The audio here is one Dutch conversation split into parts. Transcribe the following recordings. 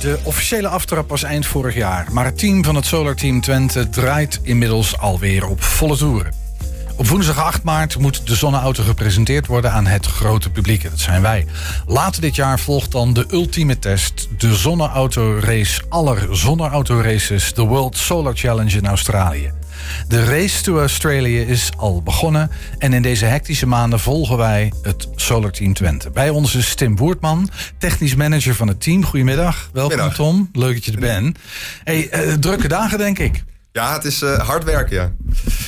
De officiële aftrap was eind vorig jaar, maar het team van het Solar Team Twente draait inmiddels alweer op volle toeren. Op woensdag 8 maart moet de zonneauto gepresenteerd worden aan het grote publiek. Dat zijn wij. Later dit jaar volgt dan de ultieme test. De zonneauto race aller zonneauto races. De World Solar Challenge in Australië. De race to Australia is al begonnen. En in deze hectische maanden volgen wij het Solar Team Twente. Bij ons is Tim Boertman, technisch manager van het team. Goedemiddag. Welkom Middag. Tom. Leuk dat je er bent. Hey, eh, drukke dagen denk ik. Ja, het is eh, hard werken, ja.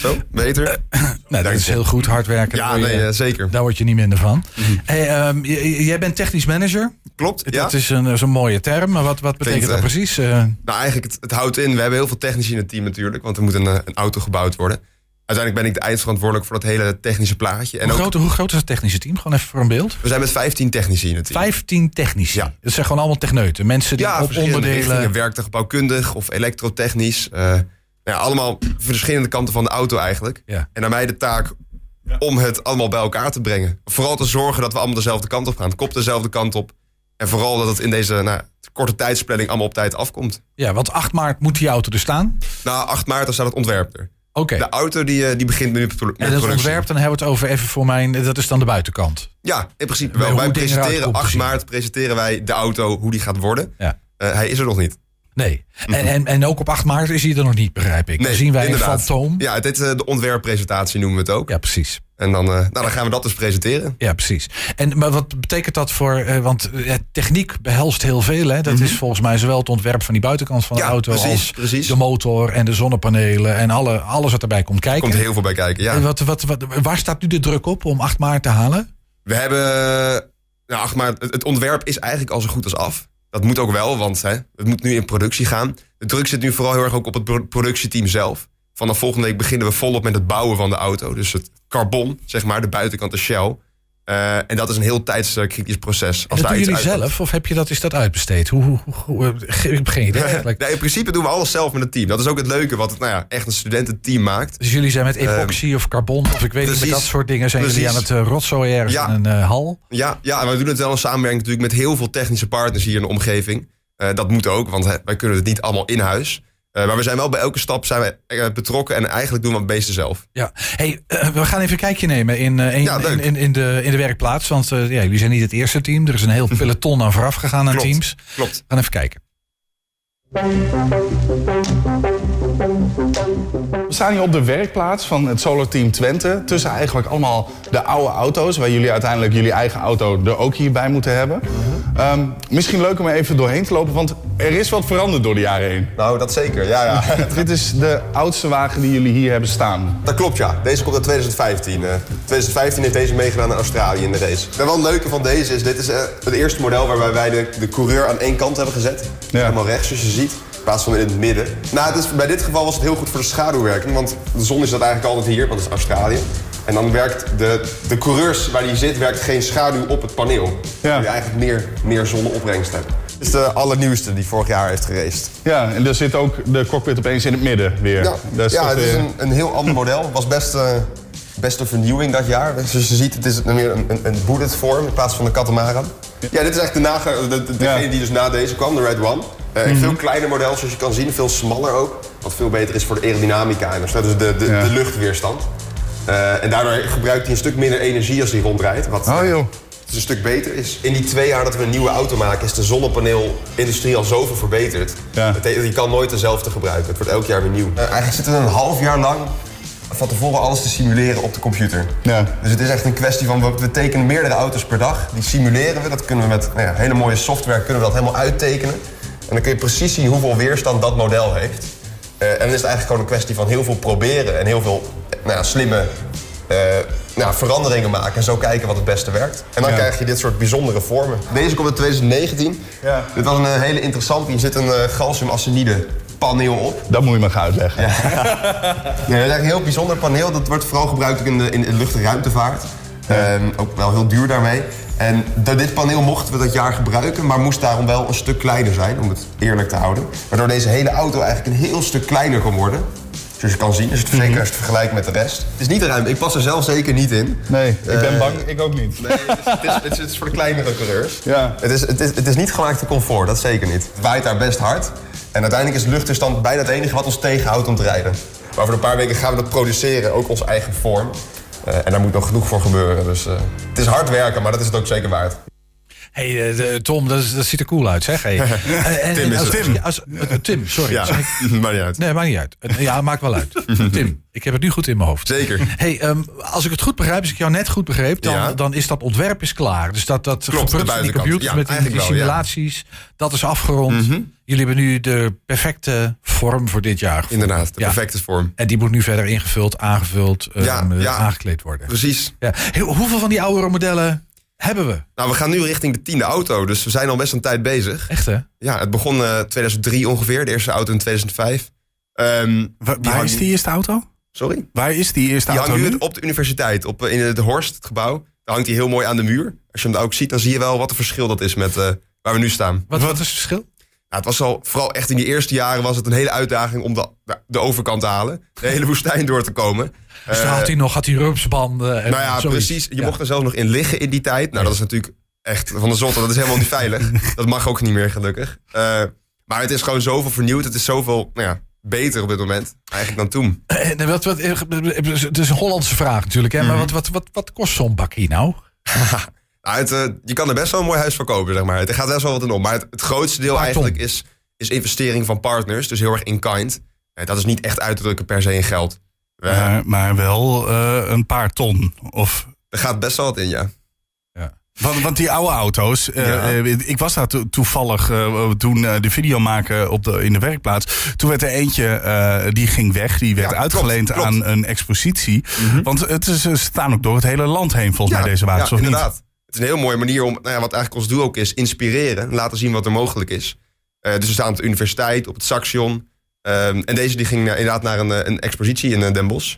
Zo, beter. Nou, dat is heel goed, hard werken. Ja, je- nee, eh, zeker. Daar word je niet minder van. Hey, ehm, jij bent technisch manager. Klopt, ja. Dat is een, een mooie term. Maar wat, wat betekent dat eh, precies? Eh, Nou, eigenlijk, het, het houdt in. We hebben heel veel technici in het team natuurlijk. Want er moet een, eh, een auto gebouwd worden. Uiteindelijk ben ik de eindverantwoordelijk voor dat hele technische plaatje. En hoe, ook, groot, hoe groot is het technische team? Gewoon even voor een beeld. we zijn met 15 technici in het team. 15 technici. Ja. Dat zijn gewoon allemaal techneuten. Mensen die ja, op onderdelen... Werktuigbouwkundig of elektrotechnisch. Nou ja, allemaal verschillende kanten van de auto eigenlijk. Ja. En aan mij de taak om het allemaal bij elkaar te brengen. Vooral te zorgen dat we allemaal dezelfde kant op gaan. Kop dezelfde kant op. En vooral dat het in deze nou, korte tijdsplanning allemaal op tijd afkomt. Ja, want 8 maart moet die auto er staan. Na 8 maart dan staat het ontwerp er. Oké. De auto die, eh, die begint nu met En dat ontwerp, dan hebben we het over even voor mijn... Dat is dan de buitenkant. Ja, in principe wel. Wij presenteren komt te 8 zien. maart presenteren wij de auto, hoe die gaat worden. Ja. Eh, hij is er nog niet. Nee. En, en, en ook op 8 maart is hij er nog niet, begrijp ik. dan zien wij inderdaad. een fantoom. Ja, Ja, dit eh, de ontwerppresentatie noemen we het ook. precies. En dan, eh, nou, dan gaan we dat dus presenteren. Ja, precies. En maar wat betekent dat voor. eh, want techniek behelst heel veel. Hè? Dat is volgens mij zowel het ontwerp van die buitenkant van de Mhm. Ja, auto. precies, als precies. de motor en de zonnepanelen. En alle, alles wat erbij komt kijken. Komt heel veel bij kijken, ja. En wat, wat, wat, waar staat nu de druk op om 8 maart te halen? We hebben, nou, 8 maart, het ontwerp is eigenlijk al zo goed als af. Dat moet ook wel, want hè, het moet nu in productie gaan. De druk zit nu vooral heel erg ook op het pro- productieteam zelf. Vanaf volgende week beginnen we volop met het bouwen van de auto. Dus het carbon, zeg maar, de buitenkant de shell. Eh, en dat is een heel tijdskritisch proces. En Als dat doen jullie uitkomt. zelf? Of heb je dat, is dat uitbesteed? Hoe, hoe, hoe, hoe- ik heb geen idee eigenlijk. Nee, in principe doen we alles zelf met het team. Dat is ook het leuke wat het nou ja, echt een studententeam maakt. Dus jullie zijn met epoxy of carbon of ik weet niet, met Ehm, precies. dat soort dingen zijn jullie aan Precies. het uh, rotzooien ergens Ja. in een eh, hal. Ja, ja, en we doen het wel in samenwerking natuurlijk met heel veel technische partners hier in de omgeving. Eh, dat moet ook, want wij kunnen het niet allemaal in huis. Eh, maar we zijn wel bij elke stap zijn we, eh, betrokken en eigenlijk doen we het meeste zelf. Ja, hey, eh, we gaan even een kijkje nemen in, in, Ja, in, de, in de werkplaats. Want ja, jullie zijn niet het eerste team. Er is een heel peloton aan vooraf gegaan aan Klopt. teams. Klopt. We gaan even kijken. We staan hier op de werkplaats van het Solar Team Twente. Tussen eigenlijk allemaal de oude auto's. Waar jullie uiteindelijk jullie eigen auto er ook hierbij moeten hebben. Ehm, misschien leuk om er even doorheen te lopen. Want er is wat veranderd door de jaren heen. Nou, dat zeker. Ja, ja. Dit is de oudste wagen die jullie hier hebben staan. dat klopt, ja. Deze komt uit 2015. eh 2015 heeft deze meegedaan naar Australië in de race. En wel het leuke van deze is, dit is eh, het eerste model waarbij wij de, de coureur aan één kant hebben gezet. Ja. Helemaal rechts, zoals je ziet. In plaats van in het midden. Nou, het is, bij dit geval was het heel goed voor de schaduwwerking. Want de zon is dat eigenlijk altijd hier, want het is Australië. En dan werkt de, de coureurs waar die zit, werkt geen schaduw op het paneel. Ja. Die eigenlijk meer, meer zonneopbrengst hebt. Dit is de allernieuwste die vorig jaar heeft geraced. Ja, en er zit ook de cockpit opeens in het midden weer. Ja, Dat is ja het is weer- een, een heel ander model. Het was best, eh, best een vernieuwing dat jaar. Zoals je ziet, het is meer een, een, een bullet vorm in plaats van een catamaran. Ja, dit is echt de de, de- degene Ja. Mhm. die dus na deze kwam, de Red One. Eh, Een veel kleiner model, zoals je kan zien. Veel smaller ook. Wat veel beter is voor de aerodynamica en dus de, de, de, Ja. de luchtweerstand. Eh, en daardoor gebruikt hij een stuk minder energie als hij rondrijdt. Wat Oh joh. het een stuk beter is. In die twee jaar dat we een nieuwe auto maken, is de zonnepaneelindustrie al zoveel verbeterd. Ja. Je kan nooit dezelfde gebruiken. Het wordt elk jaar weer nieuw. eigenlijk zitten we een half jaar lang van tevoren alles te simuleren op de computer. Ja. Dus het is echt een kwestie van, we, tekenen meerdere auto's per dag. Die simuleren we. Dat kunnen we met nou ja, hele mooie software kunnen we dat helemaal uittekenen. En dan kun je precies zien hoeveel weerstand dat model heeft. Eh, en dan is het eigenlijk gewoon een kwestie van heel veel proberen en heel veel nou ja, slimme eh, nou, veranderingen maken. En zo kijken wat het beste werkt. En dan Ja. krijg je dit soort bijzondere vormen. Deze komt in 2019. Ja. Dit was een eh, hele interessante. Hier zit een eh galliumarsenide paneel op. Dat moet je me gaan uitleggen. Ja, dat is een heel bijzonder paneel. Dat wordt vooral gebruikt in de, in de lucht- en ruimtevaart. Ehm, ook wel heel duur daarmee. En door dit paneel mochten we dat jaar gebruiken, maar moest daarom wel een stuk kleiner zijn, om het eerlijk te houden. Waardoor deze hele auto eigenlijk een heel stuk kleiner kon worden. Zoals je kan zien, is het zeker als je het vergelijkt met de rest. Het is niet ruim. Ik pas er zelf zeker niet in. Nee, ik ben Eh, bang. Ik ook niet. Nee, het is, het, is, het is- het is voor de kleinere coureurs. Ja. Het, is, het, is, het is niet gemaakt voor comfort, dat zeker niet. Het waait daar best hard. En uiteindelijk is luchtweerstand bijna het enige wat ons tegenhoudt om te rijden. Maar over een paar weken gaan we dat produceren, ook onze eigen vorm. Eh, en daar moet nog genoeg voor gebeuren. Dus eh, het is hard werken, maar dat is het ook zeker waard. Hey, eh, Tom, dat, is- dat ziet er cool uit, zeg. Hey. Eh, en- Tim is als- eh, Tim, sorry. Ja, maar niet uit. Nee, maakt niet uit. Eh, Ja, maakt wel uit. Tim, ik heb het nu goed in mijn hoofd. Zeker. Hey, ehm, als ik het goed begrijp, als ik jou net goed begreep, dan, Ja. dan is dat ontwerp is klaar. Dus dat, dat Klopt, in die Ja, met die, die eigenlijk wel, ja. simulaties, dat is afgerond. Jullie hebben nu de perfecte vorm voor dit jaar. Inderdaad, de perfecte vorm. En die moet nu verder ingevuld, aangevuld, ehm, eh, aangekleed worden. Precies. Ja. Hoeveel van die oudere modellen hebben we? Nou, we gaan nu richting de tiende auto, dus we zijn al best een tijd bezig. Echt hè? Ja, het begon eh 2003 ongeveer, de eerste auto in 2005. Ehm, Wa- waar is die eerste auto? Sorry? Waar is die eerste Die auto hangt nu? nu op de universiteit, op, eh, in het Horst, het gebouw. Daar hangt hij heel mooi aan de muur. Als je hem daar ook ziet, dan zie je wel wat een verschil dat is met eh, waar we nu staan. Wat, wat is het verschil? Nou, het was al, vooral echt in die eerste jaren was het een hele uitdaging om de, de overkant te halen. De hele woestijn door te komen. Dus Eh, dan had hij nog had hij rupsbanden. En nou ja, zoiets. precies. Je Ja. mocht er zelfs nog in liggen in die tijd. Nou, dat is natuurlijk echt van de zotte. Dat is helemaal niet veilig. dat mag ook niet meer, gelukkig. Eh, maar het is gewoon zoveel vernieuwd. Het is zoveel nou ja, beter op dit moment eigenlijk dan toen. En wat, wat, het is een Hollandse vraag natuurlijk, hè? maar Mhm. wat, wat, wat, wat kost zo'n bakkie nou? Nou, het, eh, je kan er best wel een mooi huis voor kopen, zeg maar. Het gaat best wel wat in om. Maar het, het grootste deel eigenlijk is, is investering van partners. Dus heel erg in kind. Eh, dat is niet echt uit te drukken per se in geld. Maar, maar wel eh, een paar ton. Of, er gaat best wel wat in, ja. want, want die oude auto's, eh, Ja. eh, ik was daar to- toevallig toen de video maken op de, in de werkplaats. Toen werd er eentje, die ging weg. Die werd Ja, uitgeleend klopt, klopt. Mhm. aan een expositie. Want het is, ze staan ook door het hele land heen volgens mij deze wagens, ja, of niet? inderdaad. Het is een heel mooie manier om, nou ja, wat eigenlijk ons doel ook is, inspireren. Laten zien wat er mogelijk is. Dus we staan op de universiteit, op het Saxion. Ehm, en deze die ging eh, inderdaad naar een, eh, een expositie in eh, Den Bosch.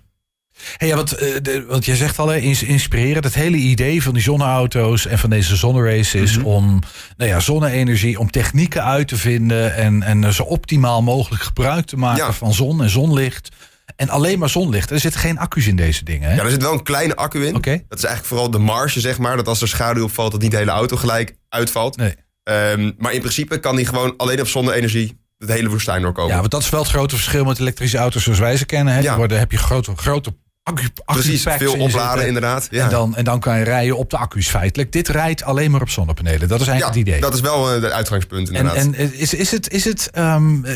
Hey, ja, want, eh, de, want jij zegt al, hè, inspireren. Het hele idee van die zonneauto's en van deze zonnerace is Mhm. om nou ja, zonne-energie, om technieken uit te vinden en, en zo optimaal mogelijk gebruik te maken Ja. van zon en zonlicht. En alleen maar zonlicht. Er zitten geen accu's in deze dingen. Hè? Ja, er zit wel een kleine accu in. Dat is eigenlijk vooral de marge, zeg maar. Dat als er schaduw opvalt, dat niet de hele auto gelijk uitvalt. Nee. Ehm, maar in principe kan die gewoon alleen op zonne-energie het hele woestijn doorkomen. Ja, want dat is wel het grote verschil met elektrische auto's zoals wij ze kennen. Hè. Ja. worden, heb je grote, grote accu, Precies, veel opladen inderdaad. Ja. En, dan, en dan kan je rijden op de accu's feitelijk. Dit rijdt alleen maar op zonnepanelen. Dat is ja, eigenlijk het idee. dat is wel het uitgangspunt En, inderdaad. en is, is het, is het ehm, eh,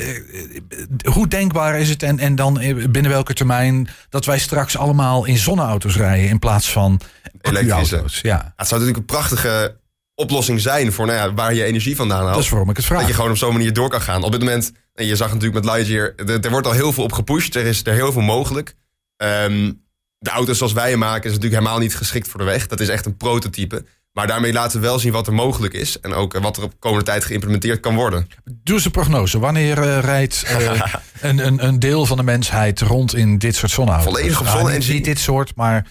hoe denkbaar is het en, en dan eh, binnen welke termijn dat wij straks allemaal in zonneauto's rijden in plaats van Elektrische. Ja, Ja, het zou natuurlijk een prachtige oplossing zijn voor nou ja, waar je energie vandaan haalt. dat is waarom ik het vraag. Dat je gewoon op zo'n manier door kan gaan. Op dit moment, en je zag natuurlijk met Lightyear, er, er wordt al heel veel op gepusht. Er is er heel veel mogelijk. Ehm, de auto's zoals wij hem maken is natuurlijk helemaal niet geschikt voor de weg. Dat is echt een prototype. Maar daarmee laten we wel zien wat er mogelijk is. En ook eh, wat er op komende tijd geïmplementeerd kan worden. Doe eens een prognose. Wanneer eh, rijdt eh, een, een, een deel van de mensheid rond in dit soort zonneauto's? Volledig op Nou, zonne-energie? Niet dit soort, maar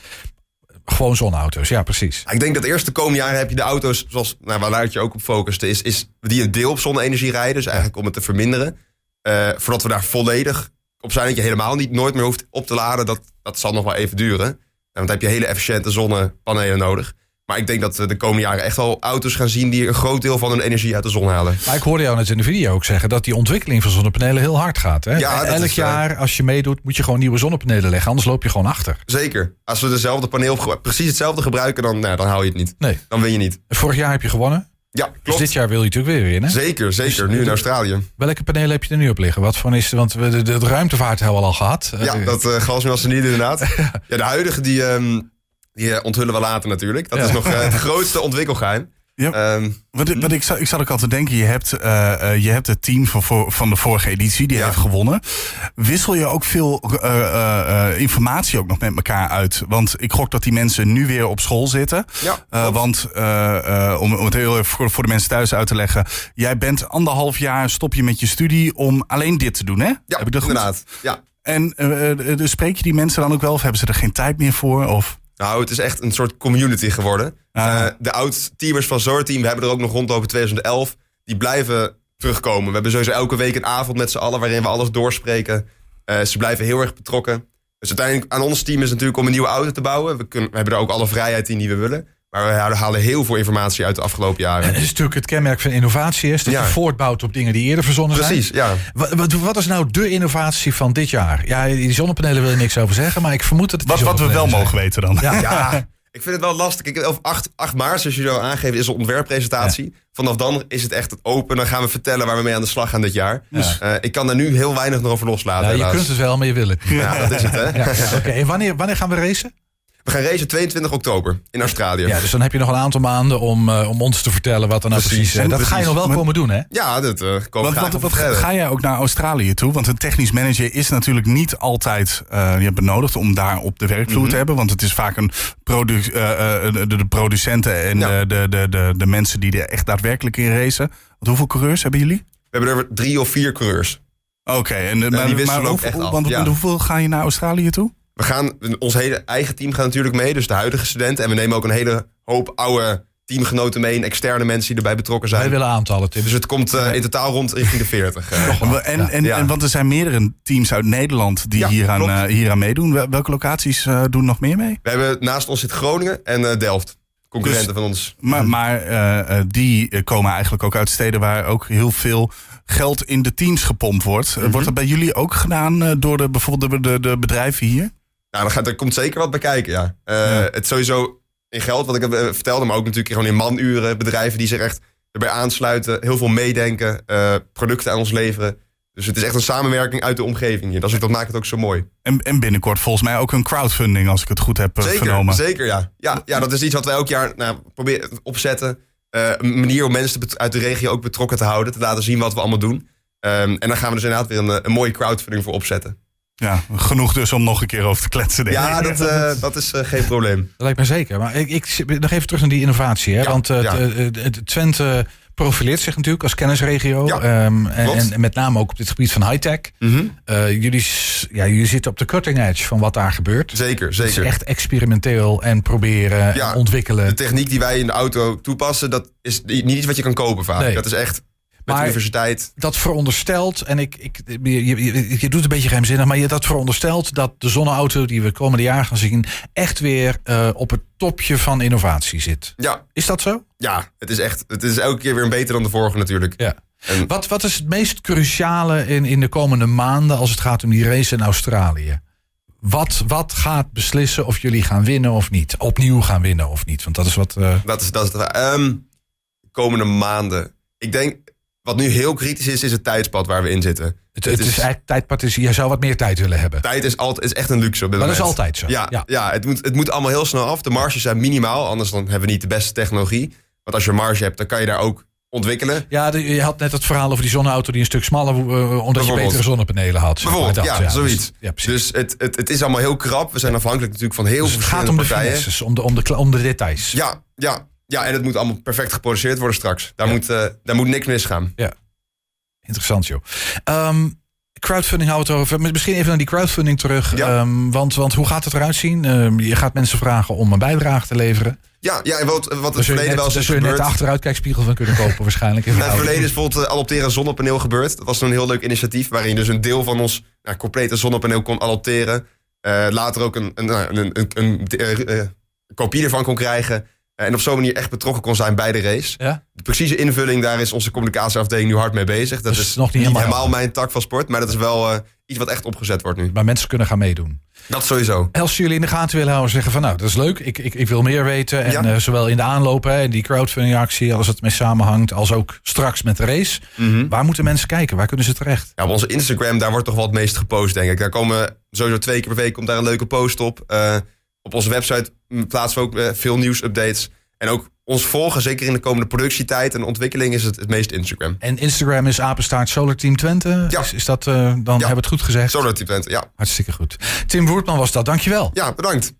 gewoon zonneauto's. Ja, precies. Ik denk dat eerst de komende jaren heb je de auto's, zoals nou, waar Luitje ook op focuste, is, is die een deel op zonne-energie rijden. Dus eigenlijk om het te verminderen. Eh, voordat we daar volledig op zijn, dat je helemaal niet nooit meer hoeft op te laden. Dat, dat zal nog wel even duren. Eh, Want dan heb je hele efficiënte zonnepanelen nodig. Maar ik denk dat we de komende jaren echt al auto's gaan zien die een groot deel van hun energie uit de zon halen. Maar ik hoorde jou net in de video ook zeggen dat die ontwikkeling van zonnepanelen heel hard gaat. Hè? Ja, Elk is, eh, jaar als je meedoet moet je gewoon nieuwe zonnepanelen leggen. Anders loop je gewoon achter. Zeker. Als we dezelfde paneel, precies hetzelfde gebruiken, dan, nou, dan haal je het niet. Nee. Dan win je niet. Vorig jaar heb je gewonnen. Ja, Dus klopt. dit jaar wil je natuurlijk weer winnen. Zeker, zeker. Nu in Australië. Welke panelen heb je er nu op liggen? Wat van is, want we de, de, de ruimtevaart hebben we al gehad. Ja, Eh, dat uh, gasmelsenide inderdaad. ja, de huidige die, ehm, die eh, onthullen we later natuurlijk. Dat Ja. is nog eh, het grootste ontwikkelgeheim. Ja. Ehm, Wat, wat ik, zat, ik zat ook al te denken, je hebt, eh, je hebt het team van, van de vorige editie, die Ja. heeft gewonnen. Wissel je ook veel eh, eh, eh, informatie ook nog met elkaar uit? Want ik gok dat die mensen nu weer op school zitten. ja, Eh, want eh, eh, om, om het heel even voor, voor de mensen thuis uit te leggen. Jij bent anderhalf jaar, stop je met je studie om alleen dit te doen, hè? ja Heb ik dat goed? inderdaad. Ja. En dus spreek je die mensen dan ook wel? Of hebben ze er geen tijd meer voor? Of? Nou, het is echt een soort community geworden. Ah. Eh, de oud-teamers van Zorteam, we hebben er ook nog rondlopen 2011. Die blijven terugkomen. We hebben sowieso elke week een avond met z'n allen waarin we alles doorspreken. Eh, ze blijven heel erg betrokken. Dus uiteindelijk aan ons team is natuurlijk om een nieuwe auto te bouwen. We, kunnen, we hebben er ook alle vrijheid in die we willen. Maar we halen- heel veel informatie uit de afgelopen En jaren. het is natuurlijk het kenmerk van innovatie, is dat Ja. je voortbouwt op dingen die eerder verzonnen Precies, zijn. ja. Wat, wat, wat is nou de innovatie van dit jaar? Ja, die zonnepanelen wil je niks over zeggen, maar ik vermoed dat het Wat, wat we wel mogen weten dan. Ja. Ja, ik vind het wel lastig. Ik, op 8, 8 maart, zoals jullie al aangeven, is een ontwerppresentatie. Vanaf dan is het echt open. Dan gaan we vertellen waar we mee aan de slag gaan dit jaar. Dus eh, ik kan daar nu heel weinig nog over loslaten. je helaas. kunt het wel, maar je wil het. Ja, dat is het, hè? Ja, Oké, en wanneer, wanneer gaan we racen? We gaan racen 22 oktober in Australië. Ja, dus dan heb je nog een aantal maanden om, eh, om ons te vertellen wat er nou precies, Precies, is. Dat precies. ga je nog wel Maar- komen doen, hè? Ja, dat eh komen we wat, wat ga jij ook naar Australië toe? Want een technisch manager is natuurlijk niet altijd eh, je benodigd om daar op de werkvloer Mhm. te hebben. Want het is vaak een produ eh, eh, de, de producenten en Ja. eh, de, de, de, de mensen die er echt daadwerkelijk in racen. Want hoeveel coureurs hebben jullie? We hebben er drie of vier coureurs. Oké, en eh, maar, maar ook hoeveel- echt af, want, ja. hoeveel ga je naar Australië toe? We gaan, ons hele eigen team gaat natuurlijk mee. Dus de huidige studenten. En we nemen ook een hele hoop oude teamgenoten mee. En externe mensen die erbij betrokken Wij zijn. willen aantallen, Tim. Dus het komt eh, in totaal rond richting de 40. eh. En, en, Ja. en, want er zijn meerdere teams uit Nederland die Ja, hier, aan, klopt. eh, hier aan meedoen. Wel- Welke locaties eh, doen nog meer mee? We hebben naast ons zit Groningen en eh, Delft. Concurrenten Dus- van ons. Maar, maar eh, eh, die komen eigenlijk ook uit steden waar ook heel veel geld in de teams gepompt wordt. Mhm. Wordt dat bij jullie ook gedaan eh, door de, bijvoorbeeld de, de, de bedrijven hier? Nou, daar, gaat, er komt zeker wat bij kijken, ja. Eh, Het sowieso in geld, wat ik heb, eh, vertelde, maar ook natuurlijk gewoon in manuren. Bedrijven die zich echt erbij aansluiten, heel veel meedenken, eh, producten aan ons leveren. Dus het is echt een samenwerking uit de omgeving hier. Dat, is, dat maakt het ook zo mooi. En, en binnenkort volgens mij ook een crowdfunding, als ik het goed heb Zeker, vernomen. zeker ja. ja. Ja, dat is iets wat wij elk jaar nou, proberen opzetten. Een manier om mensen uit de regio ook betrokken te houden. Te laten zien wat we allemaal doen. Ehm, en daar gaan we dus inderdaad weer een, een mooie crowdfunding voor opzetten. Ja, genoeg dus om nog een keer over te kletsen. denk Ja, dat, eh, dat is eh, geen probleem. Dat lijkt me zeker. Maar ik, ik nog even terug naar die innovatie. Hè? Ja, Want ja. het, het- Twente profileert zich natuurlijk als kennisregio. Ja, Ehm, en, en met name ook op dit gebied van high-tech. Eh, jullie, ja, jullie zitten op de cutting edge van wat daar gebeurt. Zeker, Het is zeker. echt experimenteel en proberen Ja, en ontwikkelen. De techniek die wij in de auto toepassen, dat is niet iets wat je kan kopen vaak. Nee. Dat is echt Maar- de universiteit. dat veronderstelt, en ik, ik, je, je, je- doet een beetje geheimzinnig, maar je, dat veronderstelt dat de zonneauto die we komende jaar gaan zien, echt weer eh, op het topje van innovatie zit. Ja, Is dat zo? ja, het is echt. Het is elke keer weer een beter dan de vorige natuurlijk. Ja. En- Wat, wat is het meest cruciale in, in de komende maanden als het gaat om die race in Australië? Wat, wat gaat beslissen of jullie gaan winnen of niet? Opnieuw gaan winnen of niet? Want dat is wat. eh, Dat is, dat is het. Ehm, de komende maanden. Ik denk, wat nu heel kritisch is, is het tijdspad waar we in zitten. het, het is, eigenlijk tijdpad. Is, jij zou wat meer tijd willen hebben. Tijd is, altijd, is echt een luxe op dit Maar dat is altijd zo. Ja, Ja. ja. het, moet, het moet allemaal heel snel af. De marges zijn minimaal, anders dan hebben we niet de beste technologie. Want als je marge hebt, dan kan je daar ook ontwikkelen. Ja, je had net het verhaal over die zonneauto die een stuk smaller, eh, omdat je betere zonnepanelen had. Bijvoorbeeld, dat, ja, dus- zoiets. ja, precies. Dus het, het, het is allemaal heel krap. We zijn afhankelijk natuurlijk van heel Dus veel het gaat om de finesses, om de, om, de, om de details. Ja, ja, ja, en het moet allemaal perfect geproduceerd worden straks. Daar, Ja. moet, eh, daar moet niks misgaan. Interessant, joh. Ehm, crowdfunding houden we het over. Misschien even naar die crowdfunding terug. Ja. Ehm, want, want hoe gaat het eruit zien? Ehm, je gaat mensen vragen om een bijdrage te leveren. Ja, ja en wat, wat het verleden net, wel eens is zul je net gebeurd. de achteruitkijkspiegel van kunnen kopen waarschijnlijk. In In het verleden is bijvoorbeeld uh, adopteren een zonnepaneel gebeurd. Dat was een heel leuk initiatief waarin je dus een deel van ons nou, complete zonnepaneel kon adopteren. Eh, later ook een, een, nou, een, een, een, kopie ervan kon krijgen. En op zo'n manier echt betrokken kon zijn bij de race. Ja? De precieze invulling, daar is onze communicatieafdeling nu hard mee bezig. Dat Dus is nog niet helemaal mijn tak van sport, maar dat is wel eh, iets wat echt opgezet wordt nu. Maar mensen kunnen gaan meedoen. Dat sowieso. Als jullie in de gaten willen houden, zeggen van nou, dat is leuk. Ik, ik, ik wil meer weten. En Ja. eh, zowel in de aanloop, hè, die crowdfunding actie, als het mee samenhangt, als ook straks met de race. Mhm. Waar moeten mensen kijken? Waar kunnen ze terecht? Ja, op onze Instagram, daar wordt toch wel het meest gepost, denk ik. Daar komen sowieso twee keer per week komt daar een leuke post op. Eh, op onze website plaatsen we ook eh, veel nieuwsupdates. En ook ons volgen, zeker in de komende productietijd en ontwikkeling, is het het meest Instagram. En Instagram is apenstaart Solar Team Twente. Ja. Is, is dat, eh, dan hebben we het goed gezegd? Solar Twente, ja. Hartstikke goed. Tim Woertman was dat, dankjewel. Ja, bedankt.